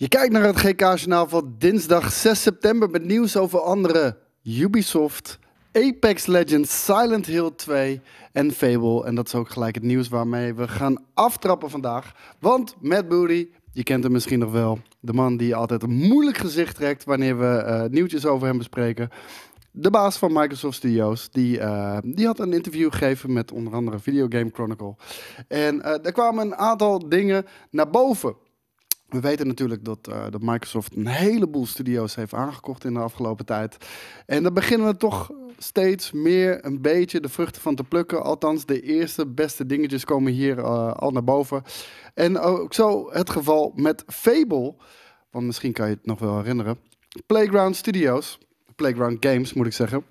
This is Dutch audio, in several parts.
Je kijkt naar het GK-journaal van dinsdag 6 september met nieuws over andere Ubisoft, Apex Legends, Silent Hill 2 en Fable. En dat is ook gelijk het nieuws waarmee we gaan aftrappen vandaag. Want Matt Booty, je kent hem misschien nog wel, de man die altijd een moeilijk gezicht trekt wanneer we uh, nieuwtjes over hem bespreken. De baas van Microsoft Studios, die, uh, die had een interview gegeven met onder andere Video Game Chronicle. En uh, er kwamen een aantal dingen naar boven. We weten natuurlijk dat, uh, dat Microsoft een heleboel studio's heeft aangekocht in de afgelopen tijd. En daar beginnen we toch steeds meer een beetje de vruchten van te plukken. Althans, de eerste beste dingetjes komen hier uh, al naar boven. En ook zo het geval met Fable. Want misschien kan je het nog wel herinneren. Playground Studios. Playground Games moet ik zeggen.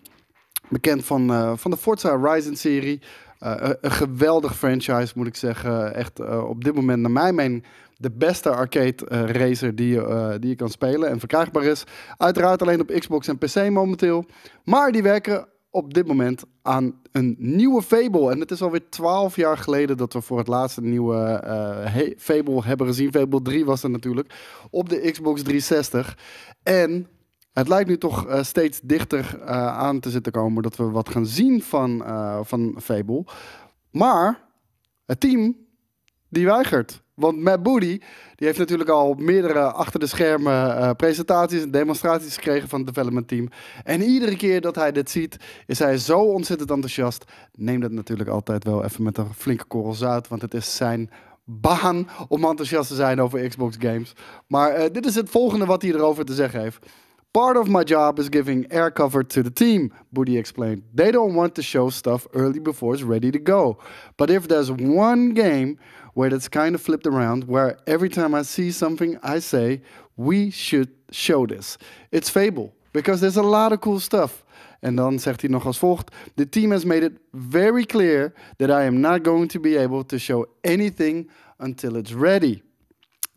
Bekend van, uh, van de Forza Horizon serie. Uh, een geweldig franchise moet ik zeggen. Echt op dit moment naar mijn mening de beste arcade uh, racer die, uh, die je kan spelen en verkrijgbaar is. Uiteraard alleen op Xbox en PC momenteel. Maar die werken op dit moment aan een nieuwe Fable. En het is alweer 12 jaar geleden dat we voor het laatst een nieuwe uh, Fable hebben gezien. Fable 3 was er natuurlijk. Op de Xbox 360. En het lijkt nu toch steeds dichter aan te zitten komen dat we wat gaan zien van, van Fable. Maar het team die weigert. Want Matt Booty die heeft natuurlijk al meerdere achter de schermen uh, presentaties en demonstraties gekregen van het development team. En iedere keer dat hij dit ziet, is hij zo ontzettend enthousiast. Neem dat natuurlijk altijd wel even met een flinke korrel zout, want het is zijn baan om enthousiast te zijn over Xbox games. Maar uh, dit is het volgende wat hij erover te zeggen heeft. Part of my job is giving air cover to the team, Booty explained. They don't want to show stuff early before it's ready to go. But if there's one game where that's kind of flipped around, where every time I see something, I say, we should show this. It's Fable, because there's a lot of cool stuff. En dan zegt hij nog als volgt: The team has made it very clear that I am not going to be able to show anything until it's ready.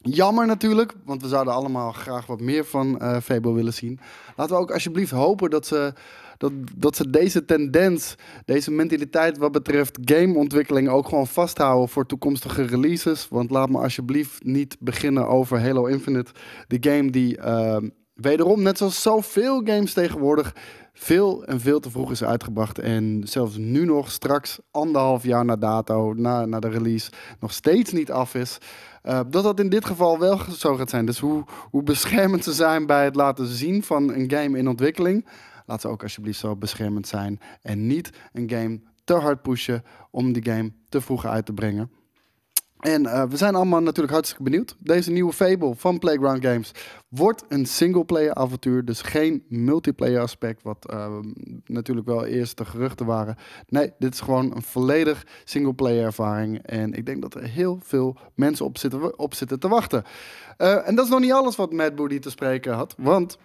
Jammer natuurlijk, want we zouden allemaal graag wat meer van uh, Fable willen zien. Laten we ook alsjeblieft hopen dat ze, dat, dat ze deze tendens, deze mentaliteit wat betreft gameontwikkeling ook gewoon vasthouden voor toekomstige releases. Want laat me alsjeblieft niet beginnen over Halo Infinite, de game die uh, wederom, net zoals zoveel games tegenwoordig, veel en veel te vroeg is uitgebracht. En zelfs nu nog, straks anderhalf jaar na dato, na, na de release, nog steeds niet af is. Uh, dat dat in dit geval wel zo gaat zijn. Dus hoe, hoe beschermend ze zijn bij het laten zien van een game in ontwikkeling. Laat ze ook alsjeblieft zo beschermend zijn. En niet een game te hard pushen om die game te vroeg uit te brengen. En uh, we zijn allemaal natuurlijk hartstikke benieuwd. Deze nieuwe Fable van Playground Games wordt een singleplayer avontuur. Dus geen multiplayer aspect, wat uh, natuurlijk wel eerst de geruchten waren. Nee, dit is gewoon een volledig singleplayer ervaring. En ik denk dat er heel veel mensen op zitten, te wachten. Uh, en dat is nog niet alles wat Matt Booty te spreken had. Want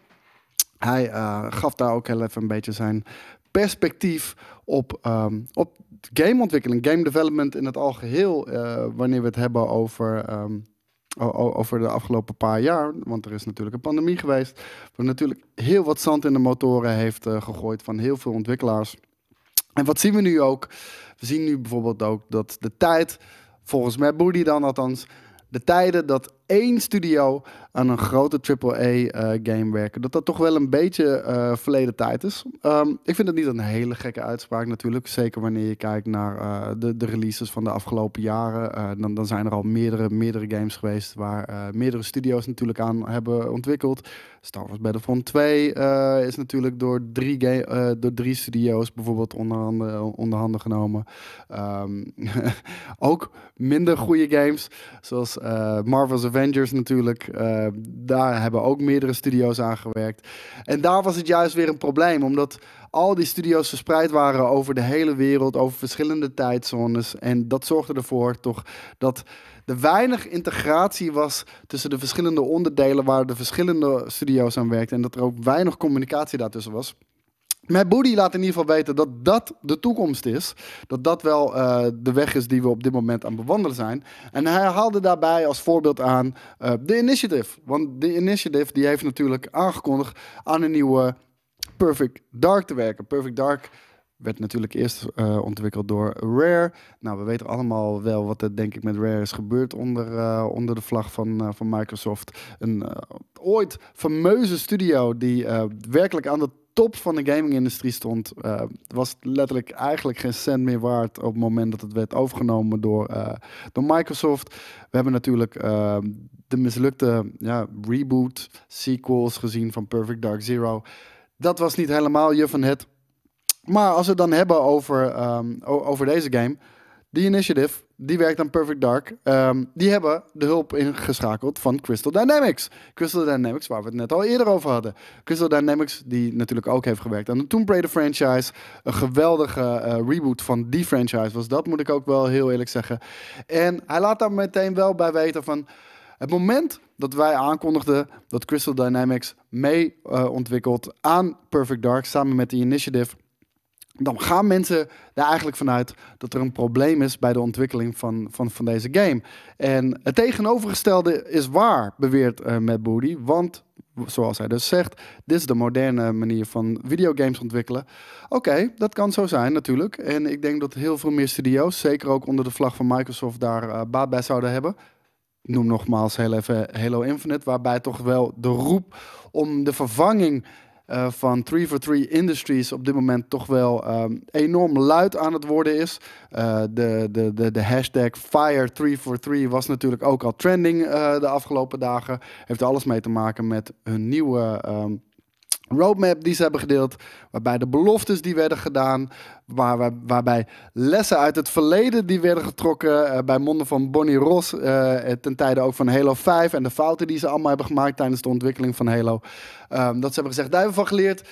hij gaf daar ook heel even een beetje zijn perspectief op, um, op gameontwikkeling, game development in het algeheel, uh, wanneer we het hebben over, um, over de afgelopen paar jaar, want er is natuurlijk een pandemie geweest, wat natuurlijk heel wat zand in de motoren heeft uh, gegooid van heel veel ontwikkelaars. En wat zien we nu ook? We zien nu bijvoorbeeld ook dat de tijd, volgens mij Boody dan althans, de tijden dat één studio aan een grote AAA-game uh, werken, dat dat toch wel een beetje uh, verleden tijd is. Um, ik vind het niet een hele gekke uitspraak natuurlijk. Zeker wanneer je kijkt naar uh, de, de, releases van de afgelopen jaren. dan, dan, zijn er al meerdere, meerdere games geweest waar meerdere studio's natuurlijk aan hebben ontwikkeld. Star Wars Battlefront 2 is natuurlijk door drie, door drie studio's bijvoorbeeld onder handen, onder genomen. Um, ook minder goede games, zoals Marvel's Avengers natuurlijk. Uh, daar hebben ook meerdere studio's aan gewerkt. En daar was het juist weer een probleem, omdat al die studio's verspreid waren over de hele wereld, over verschillende tijdzones. En dat zorgde ervoor toch dat er weinig integratie was tussen de verschillende onderdelen waar de verschillende studio's aan werkten. En dat er ook weinig communicatie daartussen was. Matt Booty laat in ieder geval weten dat dat de toekomst is. Dat dat wel uh, de weg is die we op dit moment aan bewandelen zijn. En hij haalde daarbij als voorbeeld aan uh, de Initiative. Want de Initiative die heeft natuurlijk aangekondigd aan een nieuwe Perfect Dark te werken. Perfect Dark werd natuurlijk eerst uh, ontwikkeld door Rare. Nou, we weten allemaal wel wat er denk ik met Rare is gebeurd onder, onder de vlag van, van Microsoft. Een ooit fameuze studio die werkelijk aan de top van de gaming-industrie stond. was letterlijk eigenlijk geen cent meer waard op het moment dat het werd overgenomen door, door Microsoft. We hebben natuurlijk de mislukte ja, reboot, sequels gezien van Perfect Dark Zero. Dat was niet helemaal je van het. Maar als we het dan hebben over, ehm, over deze game. Die Initiative, die werkt aan Perfect Dark. Um, die hebben de hulp ingeschakeld van Crystal Dynamics. Crystal Dynamics, waar we het net al eerder over hadden. Crystal Dynamics, die natuurlijk ook heeft gewerkt aan de Tomb franchise. Een geweldige uh, reboot van die franchise was dat, moet ik ook wel heel eerlijk zeggen. En hij laat daar meteen wel bij weten van... Het moment dat wij aankondigden dat Crystal Dynamics mee uh, ontwikkelt aan Perfect Dark samen met de Initiative dan gaan mensen er eigenlijk vanuit dat er een probleem is bij de ontwikkeling van, van, van deze game. En het tegenovergestelde is waar, beweert uh, Matt Booty. Want, zoals hij dus zegt, dit is de moderne manier van videogames ontwikkelen. Oké, dat kan zo zijn natuurlijk. En ik denk dat heel veel meer studio's, zeker ook onder de vlag van Microsoft, daar uh, baat bij zouden hebben. Ik noem nogmaals heel even Halo Infinite, waarbij toch wel de roep om de vervanging uh, van 343 Industries op dit moment toch wel um, enorm luid aan het worden is. Uh, de, de, de, de hashtag Fire343 was natuurlijk ook al trending uh, de afgelopen dagen. Heeft alles mee te maken met hun nieuwe um, roadmap die ze hebben gedeeld, waarbij de beloftes die werden gedaan, waar, waar, waarbij lessen uit het verleden die werden getrokken uh, bij monden van Bonnie Ross uh, ten tijde ook van Halo 5 en de fouten die ze allemaal hebben gemaakt tijdens de ontwikkeling van Halo. Um, dat ze hebben gezegd, daar hebben we van geleerd.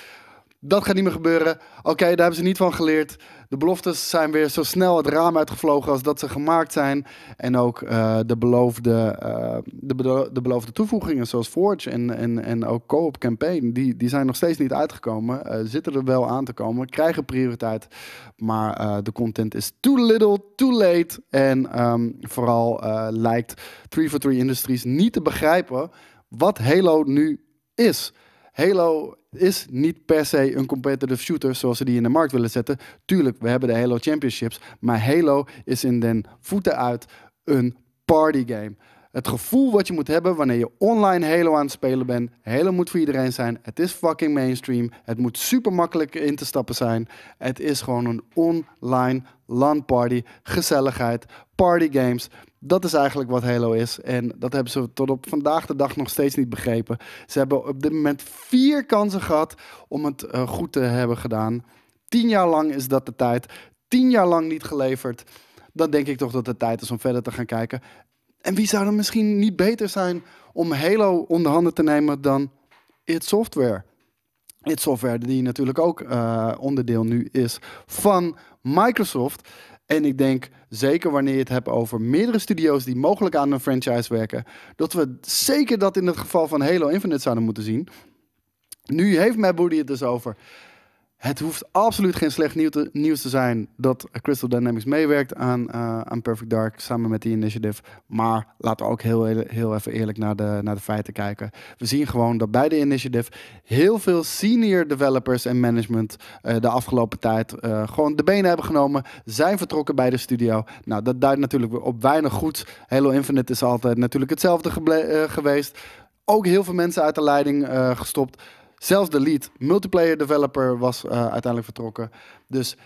Dat gaat niet meer gebeuren. Oké, daar hebben ze niet van geleerd. De beloftes zijn weer zo snel het raam uitgevlogen als dat ze gemaakt zijn. En ook uh, de, beloofde, uh, de, de, beloofde toevoegingen zoals Forge en, en, en ook Co-op Campaign, die, die zijn nog steeds niet uitgekomen. Uh, zitten er wel aan te komen, krijgen prioriteit. Maar de content is too little, too late. En um, vooral lijkt 343 Industries niet te begrijpen wat Halo nu is. Halo is niet per se een competitive shooter zoals ze die in de markt willen zetten. Tuurlijk, we hebben de Halo Championships, maar Halo is in den voeten uit een party game. Het gevoel wat je moet hebben wanneer je online Halo aan het spelen bent. Halo moet voor iedereen zijn. Het is fucking mainstream. Het moet super makkelijk in te stappen zijn. Het is gewoon een online LAN party. Gezelligheid. Party games. Dat is eigenlijk wat Halo is. En dat hebben ze tot op vandaag de dag nog steeds niet begrepen. Ze hebben op dit moment vier kansen gehad om het uh, goed te hebben gedaan. Tien jaar lang is dat de tijd. Tien jaar lang niet geleverd. Dan denk ik toch dat het tijd is om verder te gaan kijken. En wie zou er misschien niet beter zijn om Halo onder handen te nemen dan It Software? It Software, die natuurlijk ook uh, onderdeel nu is van Microsoft. En ik denk, zeker wanneer je het hebt over meerdere studio's die mogelijk aan een franchise werken, dat we zeker dat in het geval van Halo Infinite zouden moeten zien. Nu heeft Matt Booty het dus over het hoeft absoluut geen slecht nieuws te zijn dat Crystal Dynamics meewerkt aan, uh, aan Perfect Dark samen met die initiative. Maar laten we ook heel, heel even eerlijk naar de, naar de feiten kijken. We zien gewoon dat bij de initiative heel veel senior developers en management uh, de afgelopen tijd uh, gewoon de benen hebben genomen, zijn vertrokken bij de studio. Nou, dat duidt natuurlijk op weinig goeds. Halo Infinite is altijd natuurlijk hetzelfde geweest. Ook heel veel mensen uit de leiding gestopt. Zelfs de lead multiplayer developer was uh, uiteindelijk vertrokken. Dus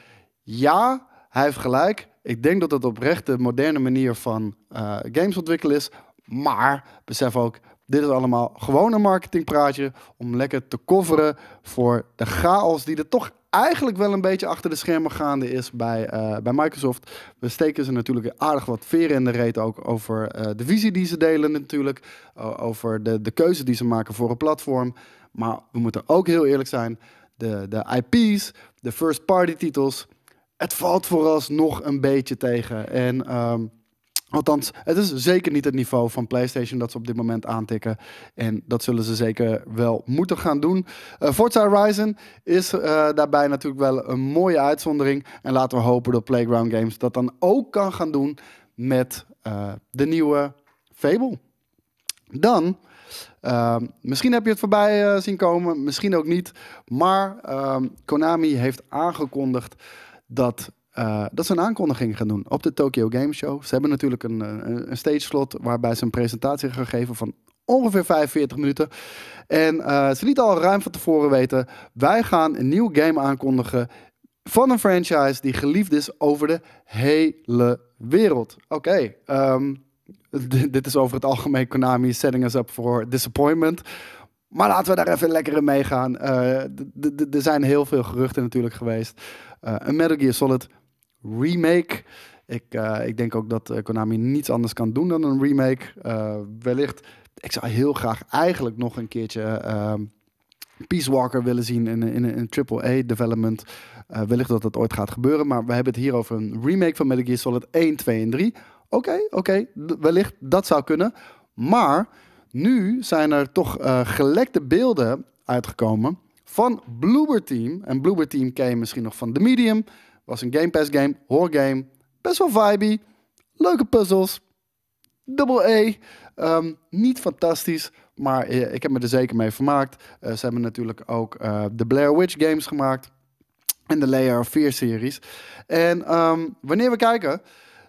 ja, hij heeft gelijk. Ik denk dat het oprecht de moderne manier van uh, games ontwikkelen is. Maar besef ook, dit is allemaal gewoon een marketingpraatje om lekker te coveren voor de chaos die er toch eigenlijk wel een beetje achter de schermen gaande is bij, uh, bij Microsoft. We steken ze natuurlijk aardig wat veren in de reet ook over de visie die ze delen natuurlijk. over de, de keuze die ze maken voor een platform. Maar we moeten ook heel eerlijk zijn. De, de IP's, de first party titels. Het valt vooralsnog een beetje tegen. En um, althans, het is zeker niet het niveau van PlayStation dat ze op dit moment aantikken. En dat zullen ze zeker wel moeten gaan doen. Uh, Forza Horizon is uh, daarbij natuurlijk wel een mooie uitzondering. En laten we hopen dat Playground Games dat dan ook kan gaan doen met uh, de nieuwe Fable. Dan Ehm, misschien heb je het voorbij eh, zien komen, misschien ook niet. Maar ehm, Konami heeft aangekondigd dat, eh, dat ze een aankondiging gaan doen op de Tokyo Game Show. Ze hebben natuurlijk een, een, een stage slot waarbij ze een presentatie gaan geven van ongeveer 45 minuten. En eh, ze lieten al ruim van tevoren weten, wij gaan een nieuw game aankondigen van een franchise die geliefd is over de hele wereld. Oké, ehm, dit is over het algemeen Konami setting us up for disappointment. Maar laten we daar even lekker in meegaan. Uh, er zijn heel veel geruchten natuurlijk geweest. Uh, een Metal Gear Solid remake. Ik, uh, ik denk ook dat Konami niets anders kan doen dan een remake. wellicht, ik zou heel graag eigenlijk nog een keertje ehm, Peace Walker willen zien in, in, in een AAA development. wellicht dat dat ooit gaat gebeuren. Maar we hebben het hier over een remake van Metal Gear Solid 1, 2 en 3. Oké, oké, wellicht dat zou kunnen. Maar nu zijn er toch uh, gelekte beelden uitgekomen van Bloober Team. En Bloober Team ken je misschien nog van The Medium. Was een Game Pass game, horror game. Best wel vibey. Leuke puzzels. Double. Um, niet fantastisch, maar uh, ik heb me er zeker mee vermaakt. Uh, ze hebben natuurlijk ook de Blair Witch games gemaakt. En de Layer of Fear series. En um, wanneer we kijken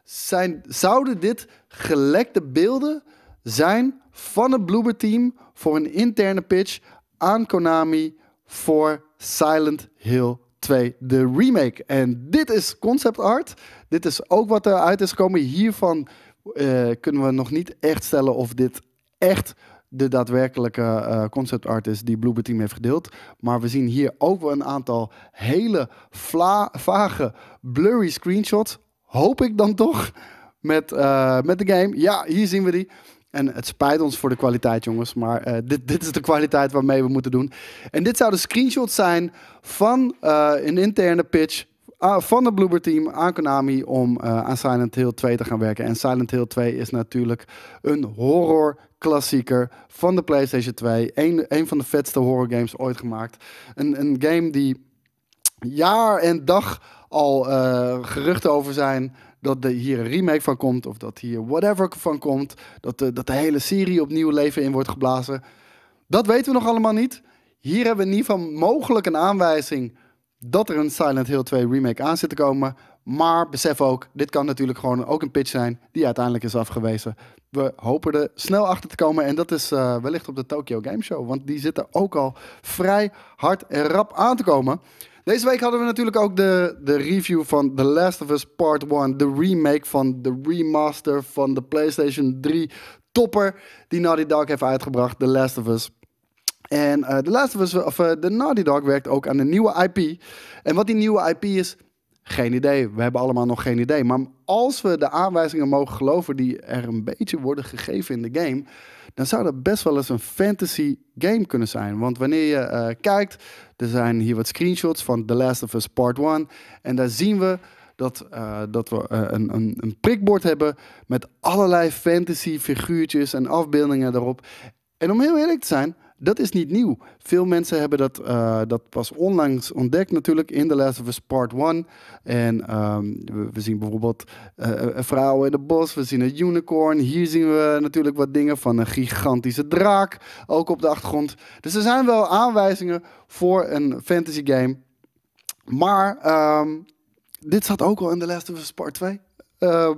zijn, zouden dit gelekte beelden zijn van het Bloober team voor een interne pitch aan Konami voor Silent Hill 2, de remake. En dit is concept art. Dit is ook wat eruit is gekomen. Hiervan uh, kunnen we nog niet echt stellen of dit echt de daadwerkelijke uh, concept art is die Bloober Team heeft gedeeld. Maar we zien hier ook wel een aantal hele vage, blurry screenshots hoop ik dan toch, met, uh, met de game. Ja, hier zien we die. En het spijt ons voor de kwaliteit, jongens. Maar uh, dit, dit is de kwaliteit waarmee we moeten doen. En dit zou de screenshot zijn van uh, een interne pitch van het Bloober team aan Konami om aan Silent Hill 2 te gaan werken. En Silent Hill 2 is natuurlijk een horror klassieker van de PlayStation 2. Een, een van de vetste horror games ooit gemaakt. Een, een game die jaar en dag al uh, geruchten over zijn dat er hier een remake van komt. Of dat hier whatever van komt. Dat de, dat de hele serie opnieuw leven in wordt geblazen. Dat weten we nog allemaal niet. Hier hebben we in ieder geval mogelijk een aanwijzing dat er een Silent Hill 2 remake aan zit te komen. Maar besef ook, dit kan natuurlijk gewoon ook een pitch zijn die uiteindelijk is afgewezen. We hopen er snel achter te komen en dat is uh, wellicht op de Tokyo Game Show. Want die zitten ook al vrij hard en rap aan te komen. Deze week hadden we natuurlijk ook de, de review van The Last of Us Part 1. De remake van de remaster van de PlayStation 3 topper. Die Naughty Dog heeft uitgebracht, The Last of Us. En uh, The Last of Us, of de Naughty Dog werkt ook aan een nieuwe IP. En wat die nieuwe IP is, geen idee. We hebben allemaal nog geen idee. Maar als we de aanwijzingen mogen geloven die er een beetje worden gegeven in de game, dan zou dat best wel eens een fantasy game kunnen zijn. Want wanneer je uh, kijkt, er zijn hier wat screenshots van The Last of Us Part 1. En daar zien we dat, uh, dat we uh, een, een, een prikbord hebben met allerlei fantasy figuurtjes en afbeeldingen erop. En om heel eerlijk te zijn, dat is niet nieuw. Veel mensen hebben dat, uh, dat pas onlangs ontdekt natuurlijk in The Last of Us Part 1. En um, we, zien bijvoorbeeld uh, een vrouw in het bos, we zien een unicorn. Hier zien we natuurlijk wat dingen van een gigantische draak, ook op de achtergrond. Dus er zijn wel aanwijzingen voor een fantasy game. Maar um, dit zat ook al in The Last of Us Part 2. Uh,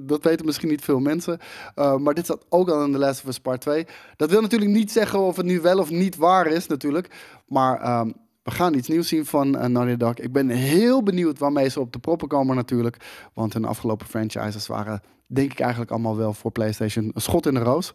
dat weten misschien niet veel mensen. Uh, maar dit zat ook al in The Last of Us Part 2. Dat wil natuurlijk niet zeggen of het nu wel of niet waar is, natuurlijk. Maar um, we gaan iets nieuws zien van uh, Naughty Dog. Ik ben heel benieuwd waarmee ze op de proppen komen, natuurlijk. Want hun afgelopen franchises waren, denk ik, eigenlijk allemaal wel voor PlayStation een schot in de roos.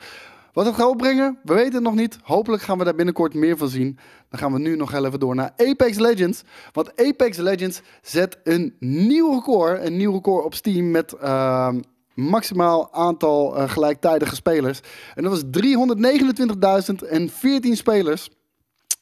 Wat het gaat opbrengen, we weten het nog niet. Hopelijk gaan we daar binnenkort meer van zien. Dan gaan we nu nog even door naar Apex Legends. Want Apex Legends zet een nieuw record. Een nieuw record op Steam met uh, maximaal aantal uh, gelijktijdige spelers. En dat was 329.014 spelers.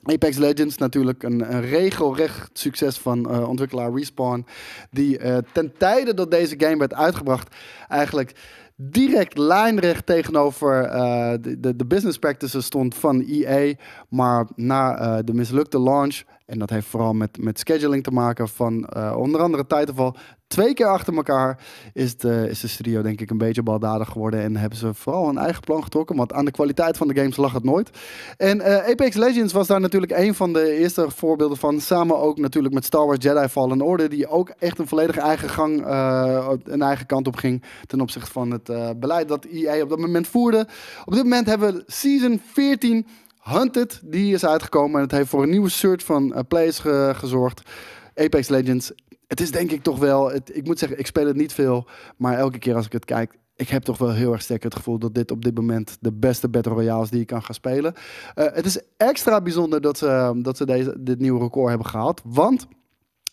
Apex Legends natuurlijk een, een regelrecht succes van uh, ontwikkelaar Respawn. Die uh, ten tijde dat deze game werd uitgebracht eigenlijk direct lijnrecht tegenover uh, de, de, business practices stond van EA. Maar na uh, de mislukte launch En dat heeft vooral met, met scheduling te maken van uh, onder andere Titanfall. Twee keer achter elkaar is de, is de studio denk ik een beetje baldadig geworden. En hebben ze vooral een eigen plan getrokken. Want aan de kwaliteit van de games lag het nooit. En uh, Apex Legends was daar natuurlijk een van de eerste voorbeelden van. Samen ook natuurlijk met Star Wars Jedi Fallen Order. Die ook echt een volledig eigen gang, uh, een eigen kant op ging. Ten opzichte van het beleid dat EA op dat moment voerde. Op dit moment hebben we Season 14 Hunted, die is uitgekomen en het heeft voor een nieuwe soort van uh, players gezorgd. Apex Legends. Het is denk ik toch wel, het, ik moet zeggen, ik speel het niet veel, maar elke keer als ik het kijk, ik heb toch wel heel erg sterk het gevoel dat dit op dit moment de beste Battle Royale is die je kan gaan spelen. Uh, het is extra bijzonder dat ze, dat ze deze, dit nieuwe record hebben gehaald, want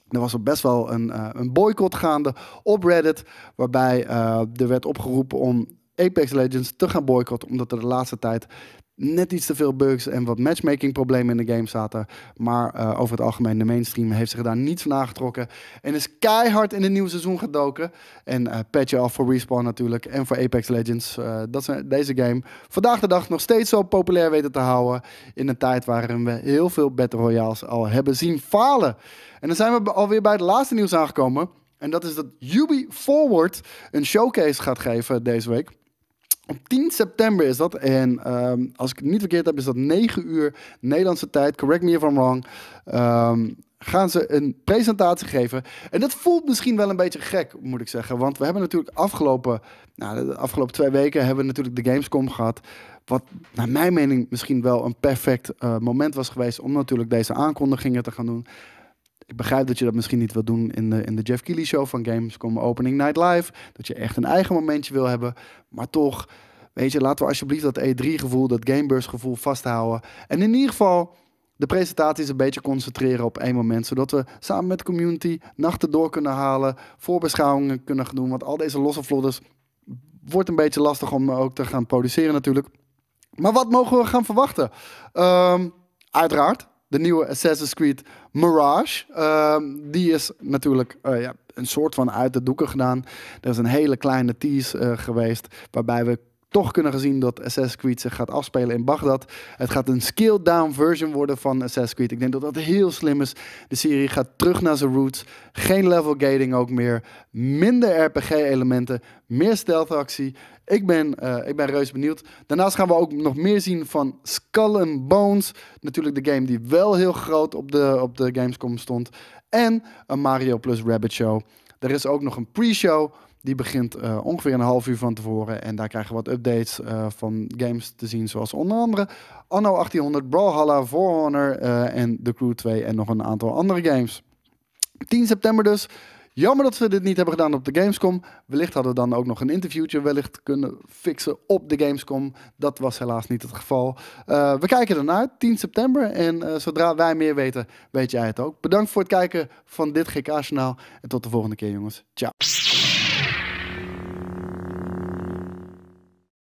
er was er best wel een, uh, een boycott gaande op Reddit, waarbij er werd opgeroepen om Apex Legends te gaan boycotten, omdat er de laatste tijd net iets te veel bugs en wat matchmaking problemen in de game zaten. Maar uh, over het algemeen, de mainstream heeft zich daar niets van aangetrokken. En is keihard in het nieuwe seizoen gedoken. En uh, patch af voor Respawn natuurlijk. En voor Apex Legends. Uh, dat ze deze game vandaag de dag nog steeds zo populair weten te houden. In een tijd waarin we heel veel Battle Royales al hebben zien falen. En dan zijn we alweer bij het laatste nieuws aangekomen. En dat is dat Ubi Forward een showcase gaat geven deze week. Op 10 september is dat. En um, als ik het niet verkeerd heb, is dat 9 uur Nederlandse tijd. Correct me if I'm wrong. Um, gaan ze een presentatie geven. En dat voelt misschien wel een beetje gek, moet ik zeggen. Want we hebben natuurlijk afgelopen, nou, de afgelopen twee weken hebben we natuurlijk de Gamescom gehad. Wat naar mijn mening misschien wel een perfect uh, moment was geweest om natuurlijk deze aankondigingen te gaan doen. Ik begrijp dat je dat misschien niet wil doen in de, in de Jeff Keighley show van Gamescom Opening Night Live. Dat je echt een eigen momentje wil hebben. Maar toch, weet je, laten we alsjeblieft dat E3-gevoel, dat Gameburst-gevoel vasthouden. En in ieder geval de presentaties een beetje concentreren op één moment. Zodat we samen met de community nachten door kunnen halen. Voorbeschouwingen kunnen doen. Want al deze losse vlodders wordt een beetje lastig om ook te gaan produceren natuurlijk. Maar wat mogen we gaan verwachten? Um, uiteraard de nieuwe Assassin's Creed Mirage. Uh, die is natuurlijk uh, ja, een soort van uit de doeken gedaan. Er is een hele kleine tease uh, geweest waarbij we toch kunnen gezien dat Assassin's Creed zich gaat afspelen in Bagdad. Het gaat een scaled-down version worden van Assassin's Creed. Ik denk dat dat heel slim is. De serie gaat terug naar zijn roots. Geen level gating ook meer. Minder RPG-elementen. Meer stealth-actie. Ik ben, uh, ik ben reuze benieuwd. Daarnaast gaan we ook nog meer zien van Skull and Bones. Natuurlijk de game die wel heel groot op de, op de Gamescom stond. En een Mario plus Rabbit show. Er is ook nog een pre-show die begint uh, ongeveer een half uur van tevoren. En daar krijgen we wat updates uh, van games te zien. Zoals onder andere Anno 1800, Brawlhalla, For uh, en The Crew 2. En nog een aantal andere games. 10 september dus. Jammer dat ze dit niet hebben gedaan op de Gamescom. Wellicht hadden we dan ook nog een interviewtje wellicht kunnen fixen op de Gamescom. Dat was helaas niet het geval. We kijken ernaar, 10 september. En zodra wij meer weten, weet jij het ook. Bedankt voor het kijken van dit GK-journaal. En tot de volgende keer, jongens. Ciao.